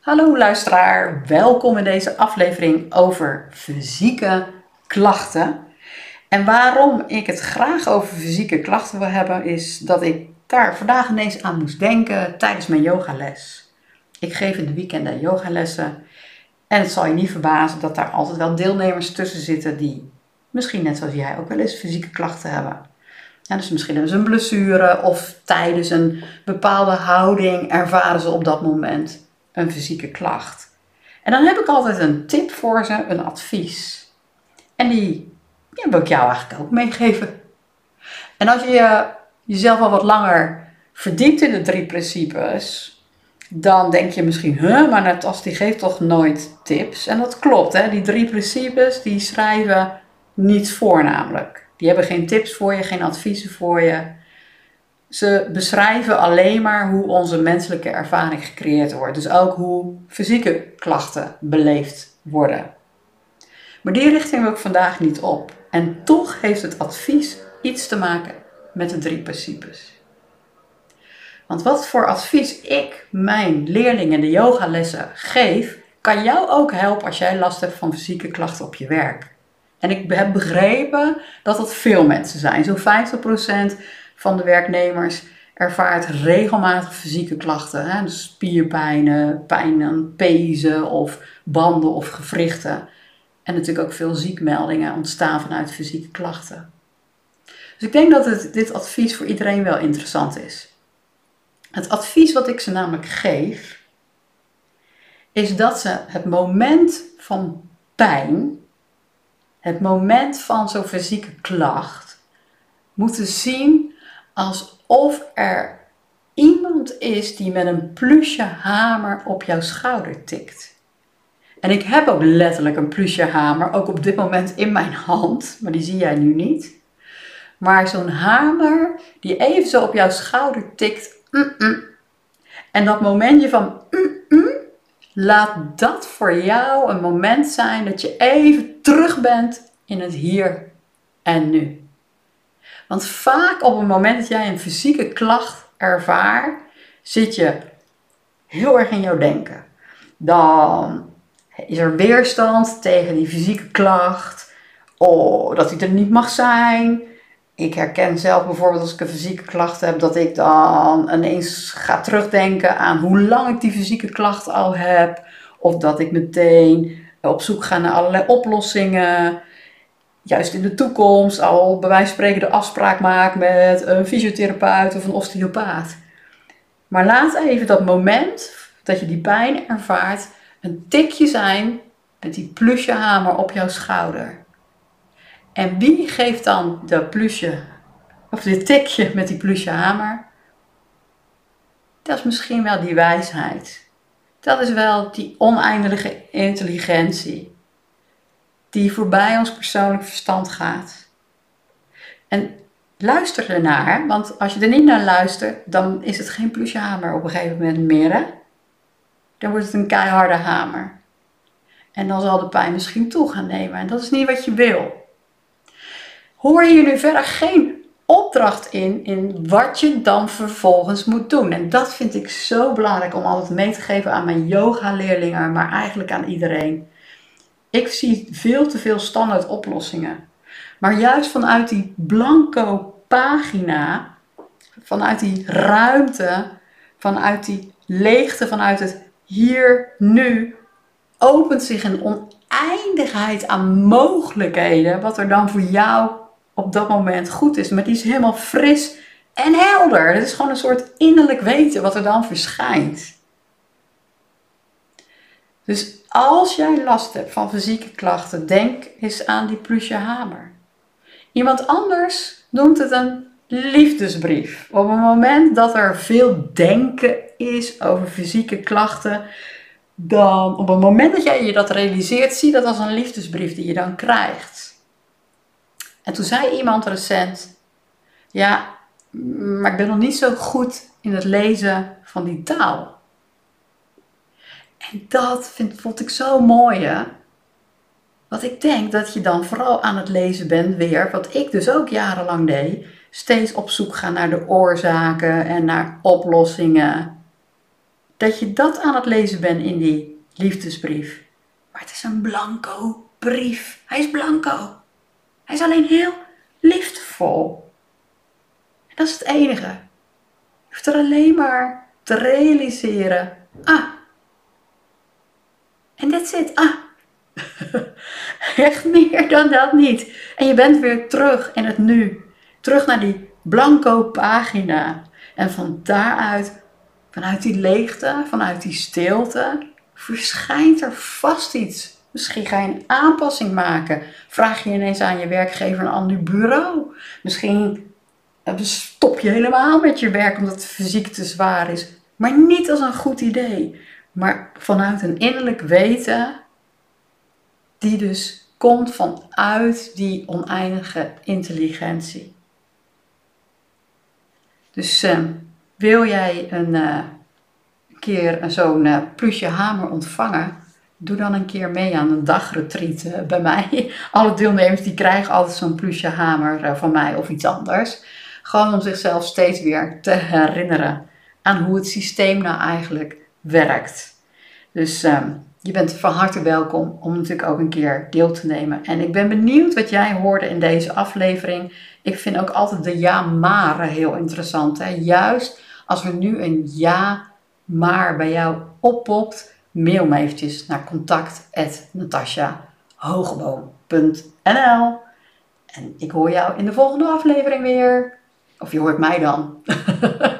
Hallo luisteraar, welkom in deze aflevering over fysieke klachten. En waarom ik het graag over fysieke klachten wil hebben, is dat ik daar vandaag ineens aan moest denken tijdens mijn yogales. Ik geef in de weekenden yogalessen en het zal je niet verbazen dat daar altijd wel deelnemers tussen zitten die misschien net zoals jij ook wel eens fysieke klachten hebben. Ja, dus misschien hebben ze een blessure of tijdens een bepaalde houding ervaren ze op dat moment een fysieke klacht. En dan heb ik altijd een tip voor ze, een advies. En die, wil ik jou eigenlijk ook meegeven. En als je jezelf al wat langer verdiept in de drie principes, dan denk je misschien, huh, maar Natas die geeft toch nooit tips? En dat klopt, hè? die drie principes die schrijven niets voor namelijk. Die hebben geen tips voor je, geen adviezen voor je. Ze beschrijven alleen maar hoe onze menselijke ervaring gecreëerd wordt. Dus ook hoe fysieke klachten beleefd worden. Maar die richting wil ik vandaag niet op. En toch heeft het advies iets te maken met de drie principes. Want wat voor advies ik mijn leerlingen de yogalessen geef, kan jou ook helpen als jij last hebt van fysieke klachten op je werk. En ik heb begrepen dat dat veel mensen zijn. Zo'n 50% van de werknemers ervaart regelmatig fysieke klachten. Hè? Dus spierpijnen, pijn aan pezen of banden of gewrichten. En natuurlijk ook veel ziekmeldingen ontstaan vanuit fysieke klachten. Dus ik denk dat het, dit advies voor iedereen wel interessant is. Het advies wat ik ze namelijk geef, is dat ze het moment van pijn, het moment van zo'n fysieke klacht, moeten zien alsof er iemand is die met een plusje hamer op jouw schouder tikt. En ik heb ook letterlijk een plusje hamer, ook op dit moment in mijn hand, maar die zie jij nu niet. Maar zo'n hamer die even zo op jouw schouder tikt. Mm -mm. En dat momentje van mm laat dat voor jou een moment zijn dat je even terug bent in het hier en nu. Want vaak op het moment dat jij een fysieke klacht ervaart, zit je heel erg in jouw denken. Dan is er weerstand tegen die fysieke klacht. Oh, dat hij er niet mag zijn. Ik herken zelf bijvoorbeeld als ik een fysieke klacht heb, dat ik dan ineens ga terugdenken aan hoe lang ik die fysieke klacht al heb. Of dat ik meteen op zoek ga naar allerlei oplossingen juist in de toekomst al bij wijze van spreken de afspraak maak met een fysiotherapeut of een osteopaat. Maar laat even dat moment dat je die pijn ervaart een tikje zijn met die plusje hamer op jouw schouder. En wie geeft dan de plusje, of dit tikje met die plusje hamer? Dat is misschien wel die wijsheid. Dat is wel die oneindige intelligentie die voorbij ons persoonlijk verstand gaat. En luister ernaar, want als je er niet naar luistert, dan is het geen plusje hamer op een gegeven moment meer. Hè? Dan wordt het een keiharde hamer. En dan zal de pijn misschien toe gaan nemen. En dat is niet wat je wil. Hoor je nu verder geen opdracht in, in wat je dan vervolgens moet doen. En dat vind ik zo belangrijk om altijd mee te geven aan mijn yoga-leerlingen, maar eigenlijk aan iedereen. Ik zie veel te veel standaard oplossingen. Maar juist vanuit die blanco pagina, vanuit die ruimte, vanuit die leegte, vanuit het hier, nu, opent zich een oneindigheid aan mogelijkheden. Wat er dan voor jou op dat moment goed is. Maar die is helemaal fris en helder. Het is gewoon een soort innerlijk weten wat er dan verschijnt. Dus als jij last hebt van fysieke klachten, denk eens aan die plusje hamer. Iemand anders noemt het een liefdesbrief. Op het moment dat er veel denken is over fysieke klachten, dan op het moment dat jij je dat realiseert, zie dat als een liefdesbrief die je dan krijgt. En toen zei iemand recent: Ja, maar ik ben nog niet zo goed in het lezen van die taal. En dat vind, vond ik zo mooi, hè? Wat ik denk dat je dan vooral aan het lezen bent weer, wat ik dus ook jarenlang deed, steeds op zoek gaan naar de oorzaken en naar oplossingen. dat je dat aan het lezen bent in die liefdesbrief. Maar het is een blanco brief. Hij is blanco. Hij is alleen heel liefdevol. Dat is het enige. Je hoeft er alleen maar te realiseren. Ah. En that's it. Ah. Echt meer dan dat niet. En je bent weer terug in het nu. Terug naar die blanco pagina. En van daaruit, vanuit die leegte, vanuit die stilte, verschijnt er vast iets. Misschien ga je een aanpassing maken. Vraag je ineens aan je werkgever een ander bureau. Misschien eh, stop je helemaal met je werk omdat het fysiek te zwaar is. Maar niet als een goed idee. Maar vanuit een innerlijk weten, die dus komt vanuit die oneindige intelligentie. Dus wil jij een uh, keer zo'n uh, plusje hamer ontvangen? Doe dan een keer mee aan een dagretreat bij mij. Alle deelnemers die krijgen altijd zo'n plusje hamer van mij of iets anders. Gewoon om zichzelf steeds weer te herinneren aan hoe het systeem nou eigenlijk werkt. Dus ehm, je bent van harte welkom om natuurlijk ook een keer deel te nemen. En ik ben benieuwd wat jij hoorde in deze aflevering. Ik vind ook altijd de ja-maren heel interessant. Hè? Juist als er nu een ja-maar bij jou oppopt, mail me eventjes naar contact.natasjahogeboom.nl En ik hoor jou in de volgende aflevering weer. Of je hoort mij dan.